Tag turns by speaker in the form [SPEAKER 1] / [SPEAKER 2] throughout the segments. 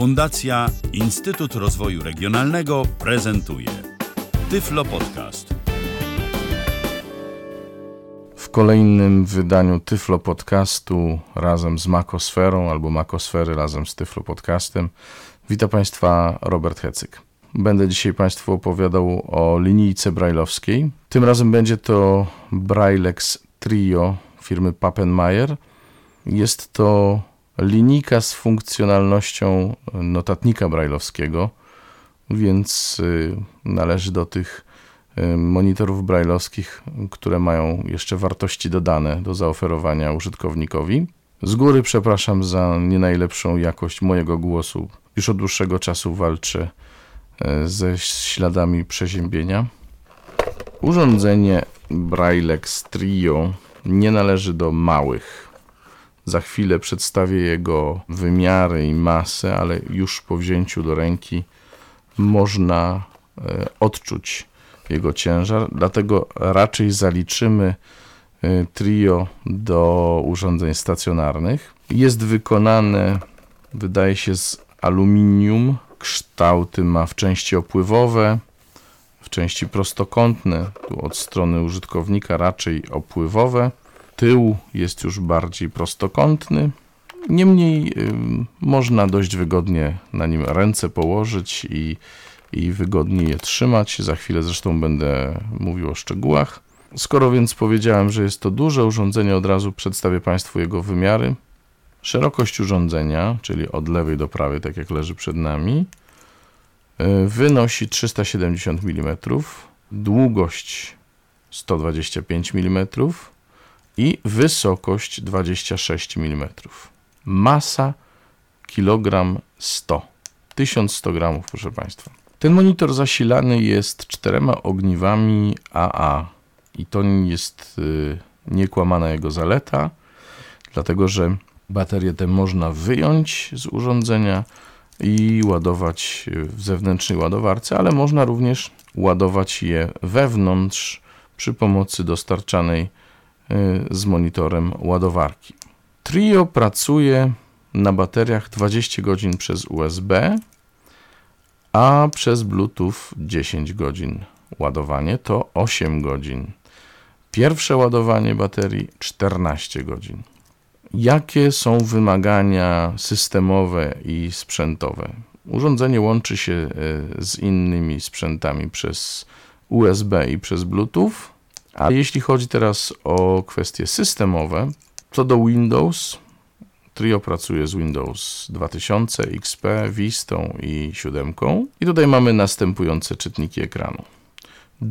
[SPEAKER 1] Fundacja Instytut Rozwoju Regionalnego prezentuje Tyflo Podcast.
[SPEAKER 2] W kolejnym wydaniu Tyflo Podcastu razem z Makosferą albo Makosfery razem z Tyflo Podcastem witam Państwa Robert Hecyk. Będę dzisiaj Państwu opowiadał o linijce brajlowskiej. Tym razem będzie to Braillex Trio firmy Pappenmeier. Jest to linijka z funkcjonalnością notatnika brajlowskiego, więc y, należy do tych y, monitorów brajlowskich, które mają jeszcze wartości dodane do zaoferowania użytkownikowi. Z góry przepraszam za nie najlepszą jakość mojego głosu. Już od dłuższego czasu walczę ze śladami przeziębienia. Urządzenie Braillex Trio nie należy do małych za chwilę przedstawię jego wymiary i masę, ale już po wzięciu do ręki można e, odczuć jego ciężar, dlatego raczej zaliczymy e, trio do urządzeń stacjonarnych. Jest wykonane, wydaje się, z aluminium. Kształty ma w części opływowe, w części prostokątne, tu od strony użytkownika raczej opływowe tył jest już bardziej prostokątny. Niemniej można dość wygodnie na nim ręce położyć i, i wygodnie je trzymać. Za chwilę zresztą będę mówił o szczegółach. Skoro więc powiedziałem, że jest to duże urządzenie, od razu przedstawię Państwu jego wymiary. Szerokość urządzenia, czyli od lewej do prawej, tak jak leży przed nami, y, wynosi 370 mm, długość 125 mm, i wysokość 26 mm. Masa kilogram 100. 1100 gramów, proszę Państwa. Ten monitor zasilany jest czterema ogniwami AA i to jest y, niekłamana jego zaleta, dlatego że baterię tę można wyjąć z urządzenia i ładować w zewnętrznej ładowarce, ale można również ładować je wewnątrz przy pomocy dostarczanej z monitorem ładowarki. Trio pracuje na bateriach 20 godzin przez USB, a przez Bluetooth 10 godzin. Ładowanie to 8 godzin. Pierwsze ładowanie baterii 14 godzin. Jakie są wymagania systemowe i sprzętowe? Urządzenie łączy się y, z innymi sprzętami przez USB i przez Bluetooth. A jeśli chodzi teraz o kwestie systemowe, co do Windows, Trio pracuje z Windows 2000, XP, Vista i 7. I tutaj mamy następujące czytniki ekranu.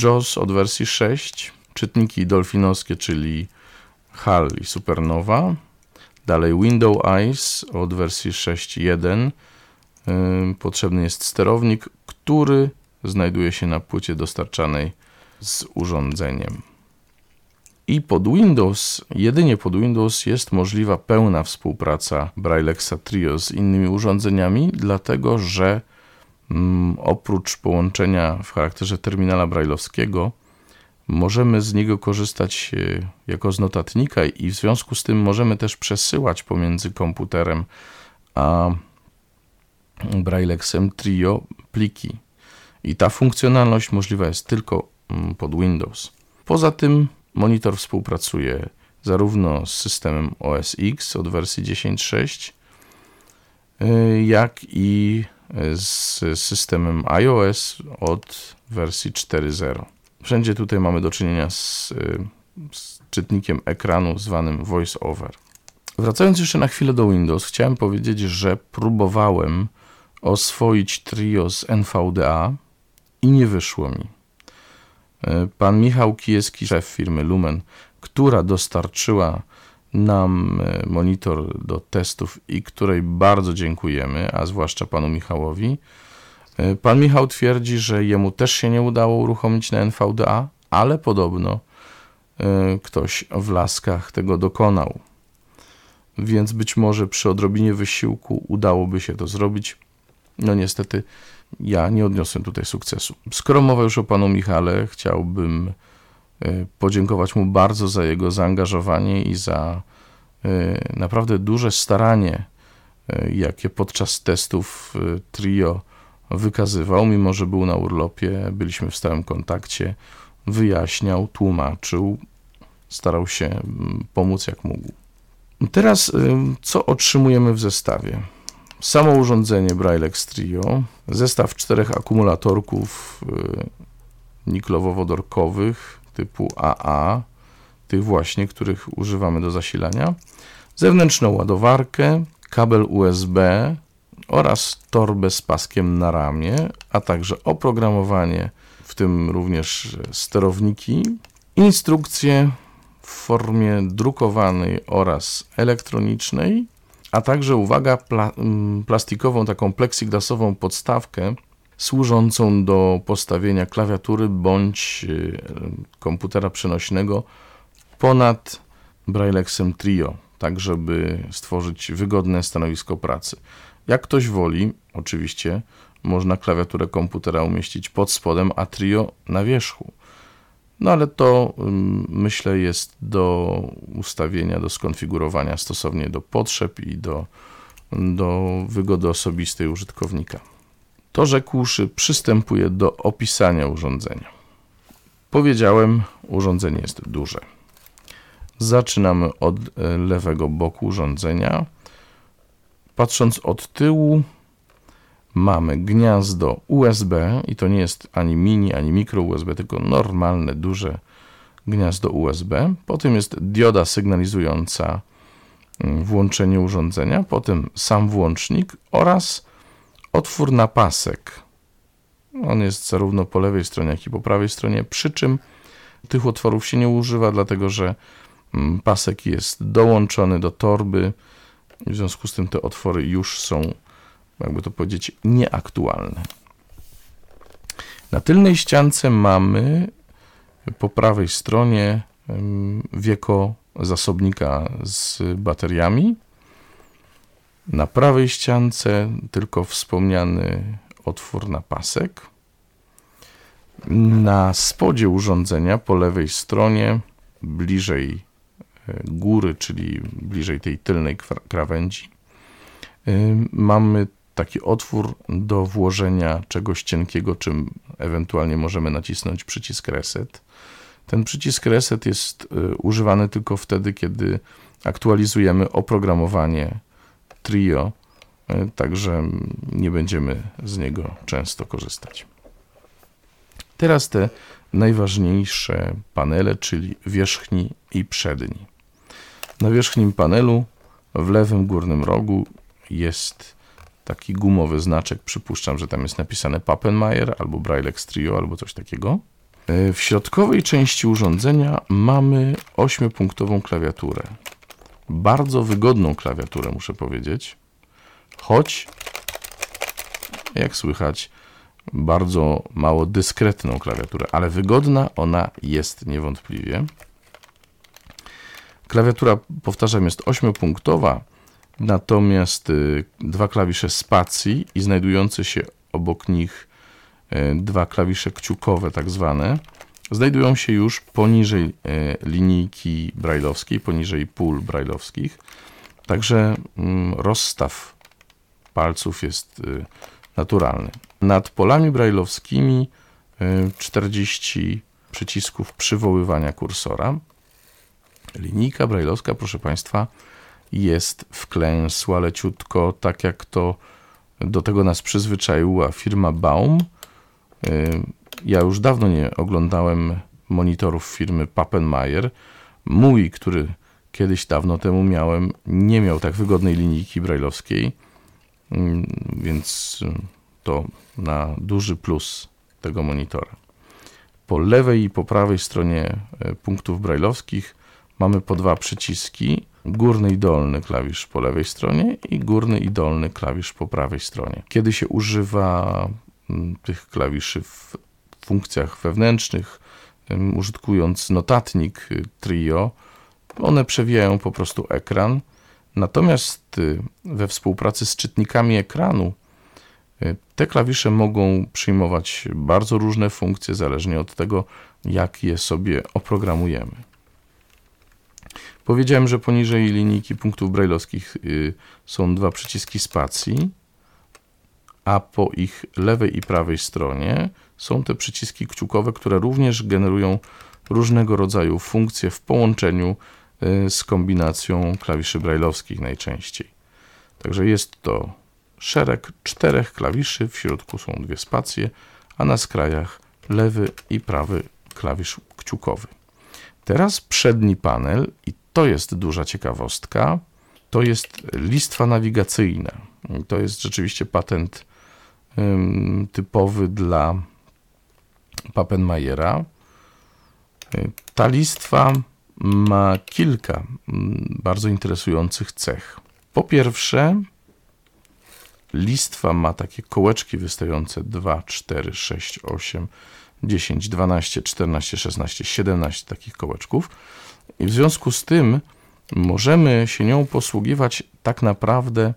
[SPEAKER 2] JAWS od wersji 6, czytniki dolfinowskie, czyli HAL i Supernova. Dalej Window Eyes od wersji 6.1. Potrzebny jest sterownik, który znajduje się na płycie dostarczanej z urządzeniem. I pod Windows, jedynie pod Windows jest możliwa pełna współpraca Braillexa Trio z innymi urządzeniami, dlatego że mm, oprócz połączenia w charakterze terminala brailleowskiego, możemy z niego korzystać e, jako z notatnika i w związku z tym możemy też przesyłać pomiędzy komputerem a Braillexem Trio pliki. I ta funkcjonalność możliwa jest tylko mm, pod Windows. Poza tym Monitor współpracuje zarówno z systemem OS X od wersji 10.6, y, jak i z systemem iOS od wersji 4.0. Wszędzie tutaj mamy do czynienia z, y, z czytnikiem ekranu zwanym VoiceOver. Wracając jeszcze na chwilę do Windows, chciałem powiedzieć, że próbowałem oswoić trio z NVDA i nie wyszło mi. E, pan Michał Kijewski, szef firmy Lumen, która dostarczyła nam e, monitor do testów i której bardzo dziękujemy, a zwłaszcza panu Michałowi. E, pan Michał twierdzi, że jemu też się nie udało uruchomić na NVDA, ale podobno ktoś w laskach tego dokonał. Więc być może przy odrobinie wysiłku udałoby się to zrobić. No niestety ja nie odniosłem tutaj sukcesu. Skoro mowa już o panu Michale, chciałbym e, podziękować mu bardzo za jego zaangażowanie i za e, naprawdę duże staranie e, jakie podczas testów Trio wykazywał, mimo że był na urlopie, byliśmy w stałym kontakcie, wyjaśniał, tłumaczył, starał się mm, pomóc jak mógł. Teraz co otrzymujemy w zestawie? Samo urządzenie Braillex Trio, zestaw czterech akumulatorków niklowo-wodorkowych typu AA, tych właśnie, których używamy do zasilania, zewnętrzną ładowarkę, kabel USB oraz torbę z paskiem na ramię, a także oprogramowanie, w tym również sterowniki, instrukcje w formie drukowanej oraz elektronicznej, a także, uwaga, pla mm, plastikową, taką plexiglasową podstawkę służącą do postawienia klawiatury bądź y, komputera przenośnego ponad Braillexem Trio, tak żeby stworzyć wygodne stanowisko pracy. Jak ktoś woli, oczywiście, można klawiaturę komputera umieścić pod spodem, a Trio na wierzchu. No ale to myślę jest do ustawienia, do skonfigurowania stosownie do potrzeb i do, do wygody osobistej użytkownika. To rzekłszy, przystępuję do opisania urządzenia. Powiedziałem, urządzenie jest duże. Zaczynamy od e, lewego boku urządzenia. Patrząc od tyłu, mamy gniazdo USB i to nie jest ani mini, ani mikro USB, tylko normalne, duże gniazdo USB. Potem jest dioda sygnalizująca mm, włączenie urządzenia, potem sam włącznik oraz otwór na pasek. On jest zarówno po lewej stronie, jak i po prawej stronie, przy czym tych otworów się nie używa, dlatego że mm, pasek jest dołączony do torby, w związku z tym te otwory już są, jakby to powiedzieć, nieaktualne. Na tylnej ściance mamy po prawej stronie wieko zasobnika z bateriami. Na prawej ściance tylko wspomniany otwór na pasek. Na spodzie urządzenia po lewej stronie, bliżej e, góry, czyli bliżej tej tylnej krawędzi, mamy taki otwór do włożenia czegoś cienkiego, czym ewentualnie możemy nacisnąć przycisk reset. Ten przycisk reset jest e, używany tylko wtedy, kiedy aktualizujemy oprogramowanie Trio, e, także nie będziemy z niego często korzystać. Teraz te najważniejsze panele, czyli wierzchni i przedni. Na wierzchnim panelu w lewym górnym rogu jest taki gumowy znaczek. Przypuszczam, że tam jest napisane Pappenmeier albo Braillex Trio albo coś takiego. E, w środkowej części urządzenia mamy ośmiopunktową klawiaturę bardzo wygodną klawiaturę, muszę powiedzieć, choć jak słychać, bardzo mało dyskretną klawiaturę, ale wygodna ona jest niewątpliwie. Klawiatura, powtarzam, jest ośmiopunktowa, natomiast y, dwa klawisze spacji i znajdujące się obok nich y, dwa klawisze kciukowe, tak zwane, znajdują się już poniżej e, linijki brajlowskiej, poniżej pól brajlowskich. Także mm, rozstaw palców jest naturalny. Nad polami brajlowskimi 40 e, przycisków przywoływania kursora. Linijka brajlowska, proszę Państwa, jest wklęsła leciutko, tak jak to do tego nas przyzwyczaiła firma Baum. Ja już dawno nie oglądałem monitorów firmy Pappenmeier. Mój, który kiedyś dawno temu miałem, nie miał tak wygodnej linijki brajlowskiej, mm, więc to na duży plus tego monitora. Po lewej i po prawej stronie e, punktów brajlowskich mamy po dwa przyciski. Górny i dolny klawisz po lewej stronie i górny i dolny klawisz po prawej stronie. Kiedy się używa mm, tych klawiszy w funkcjach wewnętrznych, użytkując notatnik y, Trio, one przewijają po prostu ekran. Natomiast y, we współpracy z czytnikami ekranu y, te klawisze mogą przyjmować bardzo różne funkcje, zależnie od tego, jak je sobie oprogramujemy. Powiedziałem, że poniżej linijki punktów brajlowskich y, są dwa przyciski spacji, a po ich lewej i prawej stronie są te przyciski kciukowe, które również generują różnego rodzaju funkcje w połączeniu y, z kombinacją klawiszy brajlowskich najczęściej. Także jest to szereg czterech klawiszy, w środku są dwie spacje, a na skrajach lewy i prawy klawisz kciukowy. Teraz przedni panel i to jest duża ciekawostka. To jest listwa nawigacyjna. To jest rzeczywiście patent typowy dla Pappenmayera. Ta listwa ma kilka bardzo interesujących cech. Po pierwsze, listwa ma takie kołeczki wystające 2, 4, 6, 8, 10, 12, 14, 16, 17 takich kołeczków. I w związku z tym możemy się nią posługiwać tak naprawdę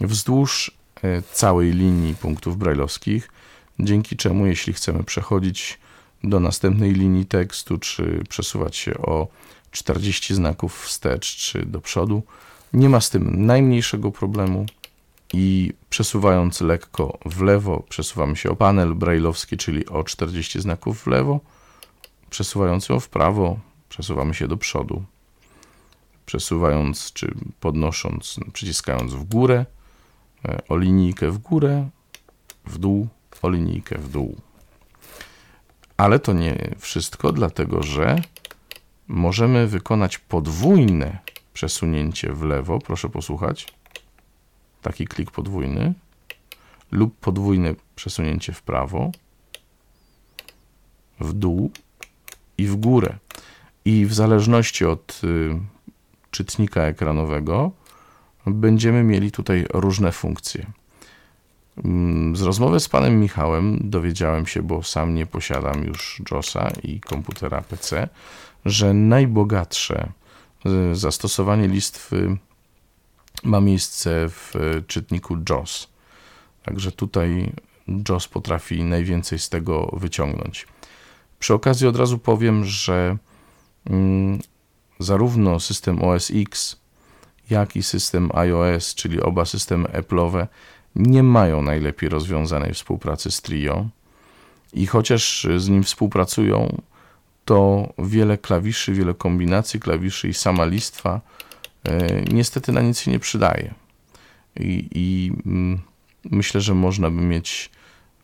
[SPEAKER 2] wzdłuż e, całej linii punktów brajlowskich, dzięki czemu jeśli chcemy przechodzić do następnej linii tekstu, czy przesuwać się o 40 znaków wstecz, czy do przodu, nie ma z tym najmniejszego problemu. I przesuwając lekko w lewo, przesuwamy się o panel brailleowski, czyli o 40 znaków w lewo, przesuwając ją w prawo, przesuwamy się do przodu. Przesuwając czy podnosząc, przyciskając w górę, e, o linijkę w górę, w dół, o linijkę w dół. Ale to nie wszystko, dlatego że możemy wykonać podwójne przesunięcie w lewo. Proszę posłuchać. Taki klik podwójny lub podwójne przesunięcie w prawo, w dół i w górę i w zależności od y, czytnika ekranowego będziemy mieli tutaj różne funkcje. Mm, z rozmowy z panem Michałem dowiedziałem się, bo sam nie posiadam już JOSa i komputera PC, że najbogatsze y, zastosowanie listwy ma miejsce w czytniku JOS. Także tutaj JOS potrafi najwięcej z tego wyciągnąć. Przy okazji od razu powiem, że zarówno system OS X, jak i system iOS, czyli oba systemy Apple'owe, nie mają najlepiej rozwiązanej współpracy z Trio. I chociaż z nim współpracują, to wiele klawiszy, wiele kombinacji klawiszy i sama listwa e, niestety na nic się nie przydaje. I, i mm, myślę, że można by mieć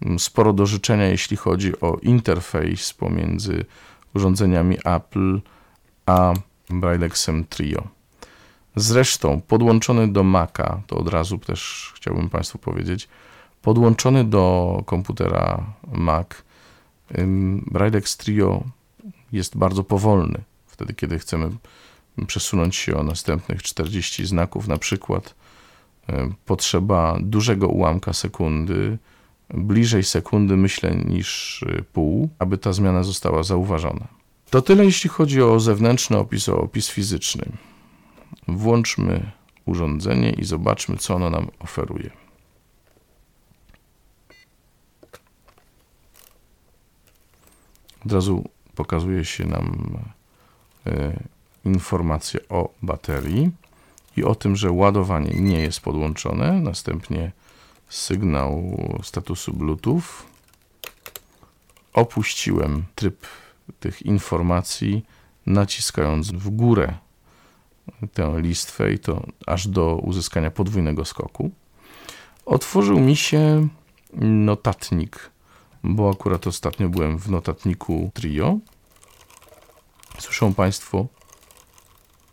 [SPEAKER 2] mm, sporo do życzenia, jeśli chodzi o interfejs pomiędzy urządzeniami Apple, a Braillexem Trio. Zresztą podłączony do Maca, to od razu też chciałbym Państwu powiedzieć, podłączony do komputera Mac, Braillex Trio jest bardzo powolny. Wtedy, kiedy chcemy przesunąć się o następnych 40 znaków, na przykład potrzeba dużego ułamka sekundy, bliżej sekundy myślę niż y, pół, aby ta zmiana została zauważona. To tyle jeśli chodzi o zewnętrzny opis, o opis fizyczny. Włączmy urządzenie i zobaczmy, co ono nam oferuje. Od razu pokazuje się nam e, informacja o baterii i o tym, że ładowanie nie jest podłączone. Następnie sygnał statusu Bluetooth. Opuściłem tryb tych informacji, naciskając w górę tę listwę i to aż do uzyskania podwójnego skoku. Otworzył mi się notatnik, bo akurat ostatnio byłem w notatniku Trio. Słyszą Państwo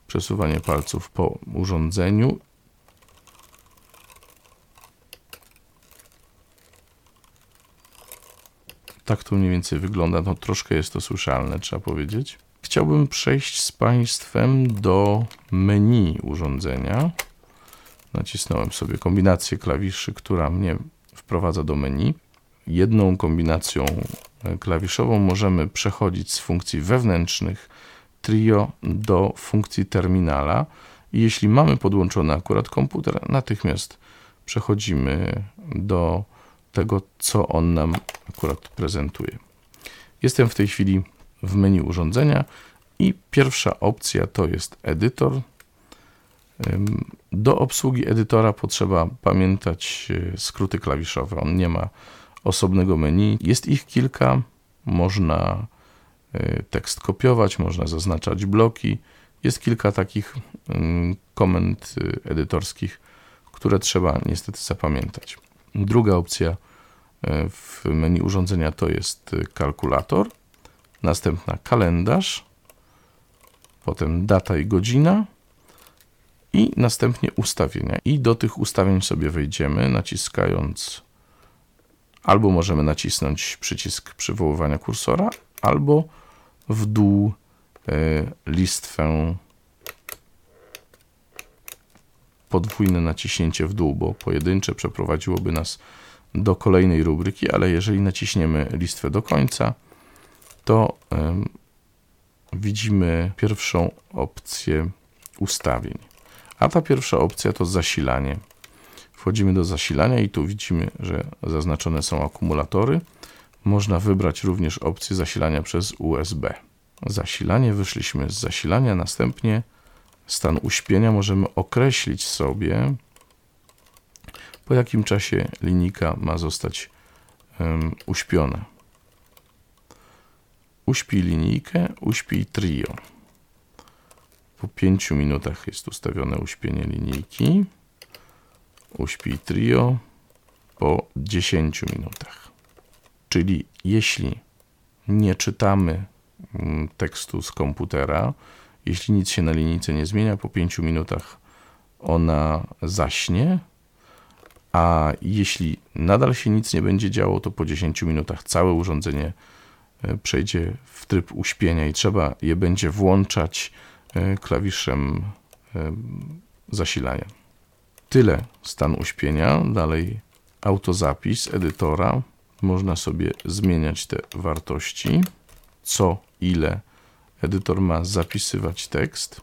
[SPEAKER 2] przesuwanie palców po urządzeniu Tak to mniej więcej wygląda. No troszkę jest to słyszalne, trzeba powiedzieć. Chciałbym przejść z Państwem do menu urządzenia. Nacisnąłem sobie kombinację klawiszy, która mnie wprowadza do menu. Jedną kombinacją klawiszową możemy przechodzić z funkcji wewnętrznych trio do funkcji terminala. I jeśli mamy podłączony akurat komputer, natychmiast przechodzimy do tego, co on nam akurat prezentuje. Jestem w tej chwili w menu urządzenia I pierwsza opcja to jest edytor. Do obsługi edytora potrzeba pamiętać e, skróty klawiszowe. On nie ma osobnego menu. Jest ich kilka. Można e, tekst kopiować, można zaznaczać bloki. Jest kilka takich komend e, edytorskich, które trzeba niestety zapamiętać. Druga opcja w menu urządzenia to jest kalkulator, następna kalendarz, potem data i godzina i następnie ustawienia. I do tych ustawień sobie wejdziemy naciskając albo możemy nacisnąć przycisk przywoływania kursora, albo w dół e, listwę podwójne naciśnięcie w dół, bo pojedyncze przeprowadziłoby nas do kolejnej rubryki, ale jeżeli naciśniemy listwę do końca, to widzimy pierwszą opcję ustawień. A ta pierwsza opcja to zasilanie. Wchodzimy do zasilania i tu widzimy, że zaznaczone są akumulatory. Można wybrać również opcję zasilania przez USB. Zasilanie, wyszliśmy z zasilania, następnie stan uśpienia możemy określić sobie, po jakim czasie linijka ma zostać um, uśpiona. Uśpij linijkę, uśpij trio. Po 5 minutach jest ustawione uśpienie linijki. Uśpij trio po 10 minutach. Czyli jeśli nie czytamy mm, tekstu z komputera, jeśli nic się na linijce nie zmienia, po 5 minutach ona zaśnie, a jeśli nadal się nic nie będzie działo, to po 10 minutach całe urządzenie e, przejdzie w tryb uśpienia i trzeba je będzie włączać e, klawiszem e, zasilania. Tyle stan uśpienia. Dalej autozapis edytora. Można sobie zmieniać te wartości, co ile edytor ma zapisywać tekst.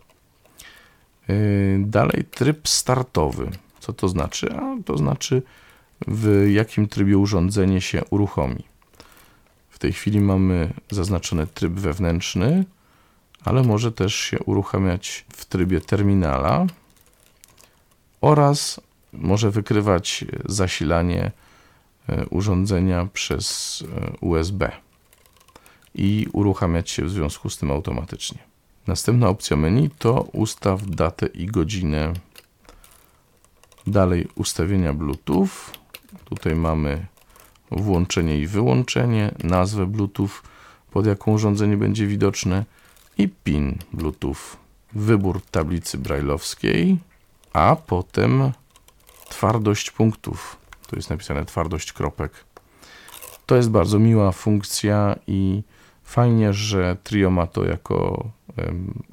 [SPEAKER 2] Dalej tryb startowy. Co to znaczy? A to znaczy, w jakim trybie urządzenie się uruchomi. W tej chwili mamy zaznaczony tryb wewnętrzny, ale może też się uruchamiać w trybie terminala oraz może wykrywać zasilanie e, urządzenia przez e, USB i uruchamiać się w związku z tym automatycznie. Następna opcja menu to ustaw datę i godzinę Dalej ustawienia Bluetooth. Tutaj mamy włączenie i wyłączenie, nazwę Bluetooth, pod jaką urządzenie będzie widoczne i PIN Bluetooth. Wybór tablicy brajlowskiej, a potem twardość punktów. Tu jest napisane twardość kropek. To jest bardzo miła funkcja i fajnie, że Trio ma to jako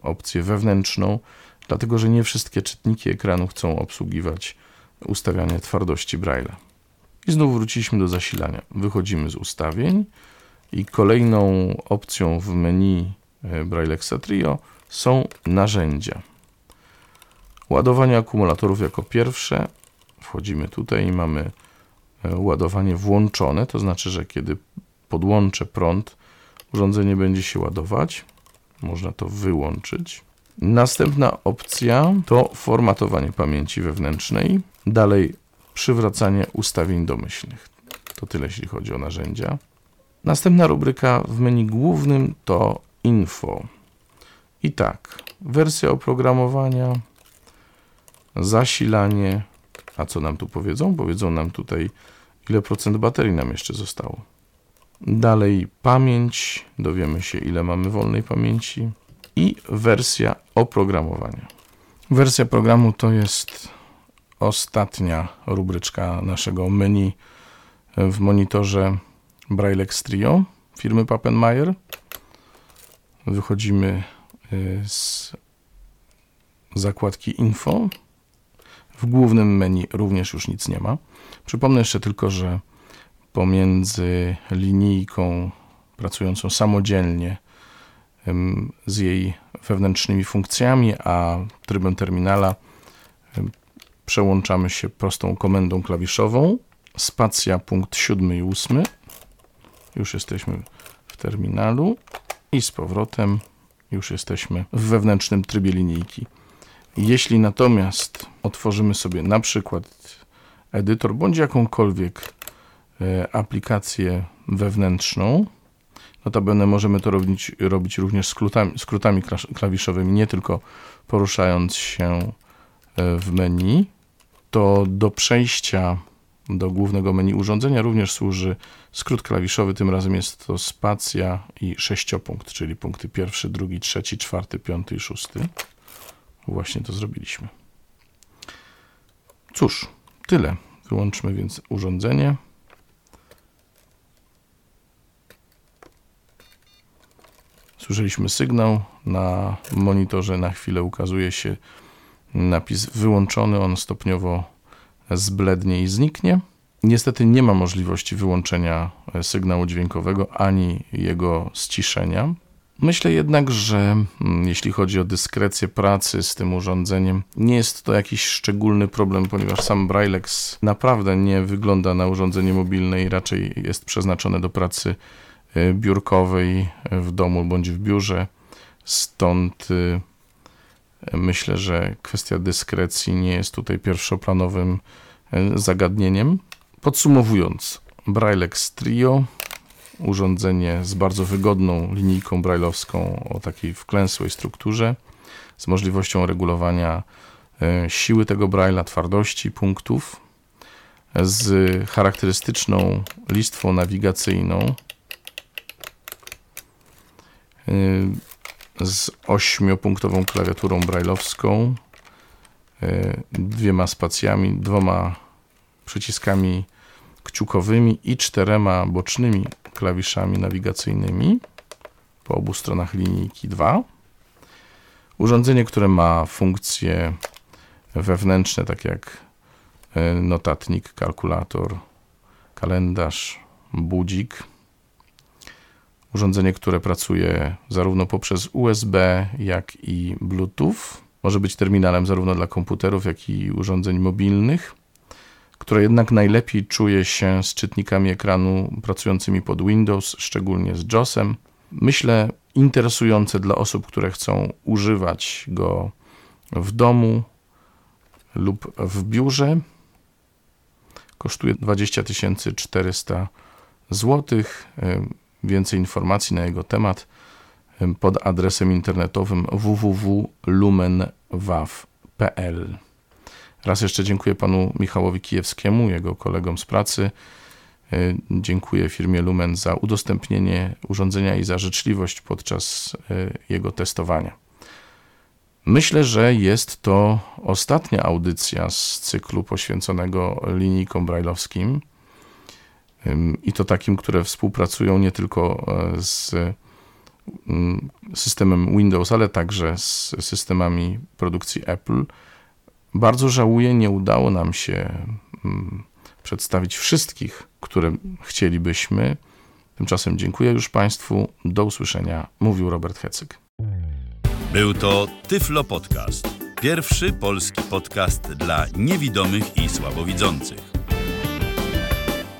[SPEAKER 2] opcję wewnętrzną, dlatego że nie wszystkie czytniki ekranu chcą obsługiwać ustawianie twardości Braille'a. I znów wróciliśmy do zasilania. Wychodzimy z ustawień i kolejną opcją w menu e, Braillexa Trio są narzędzia. Ładowanie akumulatorów jako pierwsze. Wchodzimy tutaj i mamy e, ładowanie włączone, to znaczy, że kiedy podłączę prąd, urządzenie będzie się ładować. Można to wyłączyć. Następna opcja to formatowanie pamięci wewnętrznej. Dalej przywracanie ustawień domyślnych. To tyle, jeśli chodzi o narzędzia. Następna rubryka w menu głównym to info. I tak, wersja oprogramowania, zasilanie. A co nam tu powiedzą? Powiedzą nam tutaj, ile procent baterii nam jeszcze zostało. Dalej pamięć, dowiemy się, ile mamy wolnej pamięci i wersja oprogramowania. Wersja programu to jest ostatnia rubryczka naszego menu w monitorze Braille Trio firmy Pappenmeier. Wychodzimy y, z zakładki Info. W głównym menu również już nic nie ma. Przypomnę jeszcze tylko, że pomiędzy linijką pracującą samodzielnie z jej wewnętrznymi funkcjami, a trybem terminala przełączamy się prostą komendą klawiszową. Spacja punkt 7 i 8. Już jesteśmy w terminalu i z powrotem już jesteśmy w wewnętrznym trybie linijki. Jeśli natomiast otworzymy sobie na przykład edytor bądź jakąkolwiek aplikację wewnętrzną, notabene możemy to robić, robić również skrótami, skrótami klawiszowymi, nie tylko poruszając się e, w menu, to do przejścia do głównego menu urządzenia również służy skrót klawiszowy, tym razem jest to spacja i sześciopunkt, czyli punkty pierwszy, drugi, trzeci, czwarty, piąty i szósty. Właśnie to zrobiliśmy. Cóż, tyle. Wyłączmy więc urządzenie. Słyszeliśmy sygnał. Na monitorze na chwilę ukazuje się napis wyłączony. On stopniowo zblednie i zniknie. Niestety nie ma możliwości wyłączenia sygnału dźwiękowego ani jego ściszenia. Myślę jednak, że mm, jeśli chodzi o dyskrecję pracy z tym urządzeniem, nie jest to jakiś szczególny problem, ponieważ sam Braillex naprawdę nie wygląda na urządzenie mobilne i raczej jest przeznaczone do pracy biurkowej w domu bądź w biurze. Stąd y, myślę, że kwestia dyskrecji nie jest tutaj pierwszoplanowym y, zagadnieniem. Podsumowując, Braillex Trio urządzenie z bardzo wygodną linijką brailleowską o takiej wklęsłej strukturze, z możliwością regulowania siły tego braille'a, twardości punktów, z charakterystyczną listwą nawigacyjną, z ośmiopunktową klawiaturą brailleowską, e, dwiema spacjami, dwoma przyciskami kciukowymi i czterema bocznymi klawiszami nawigacyjnymi po obu stronach linijki 2. Urządzenie, które ma funkcje wewnętrzne, tak jak e, notatnik, kalkulator, kalendarz, budzik. Urządzenie, które pracuje zarówno poprzez USB, jak i Bluetooth. Może być terminalem zarówno dla komputerów, jak i urządzeń mobilnych które jednak najlepiej czuje się z czytnikami ekranu pracującymi pod Windows, szczególnie z JOSem. Myślę interesujące dla osób, które chcą używać go w domu lub w biurze. Kosztuje 20 400 zł. Więcej informacji na jego temat pod adresem internetowym www.lumenwaw.pl. Raz jeszcze dziękuję panu Michałowi Kijewskiemu, jego kolegom z pracy. E, dziękuję firmie Lumen za udostępnienie urządzenia i za życzliwość podczas e, jego testowania. Myślę, że jest to ostatnia audycja z cyklu poświęconego linijkom brajlowskim i to takim, które współpracują nie tylko e, z systemem Windows, ale także z systemami produkcji Apple. Bardzo żałuję, nie udało nam się przedstawić wszystkich, które chcielibyśmy. Tymczasem dziękuję już Państwu. Do usłyszenia. Mówił Robert Hecyk.
[SPEAKER 1] Był to Tyflo Podcast. Pierwszy polski podcast dla niewidomych i słabowidzących.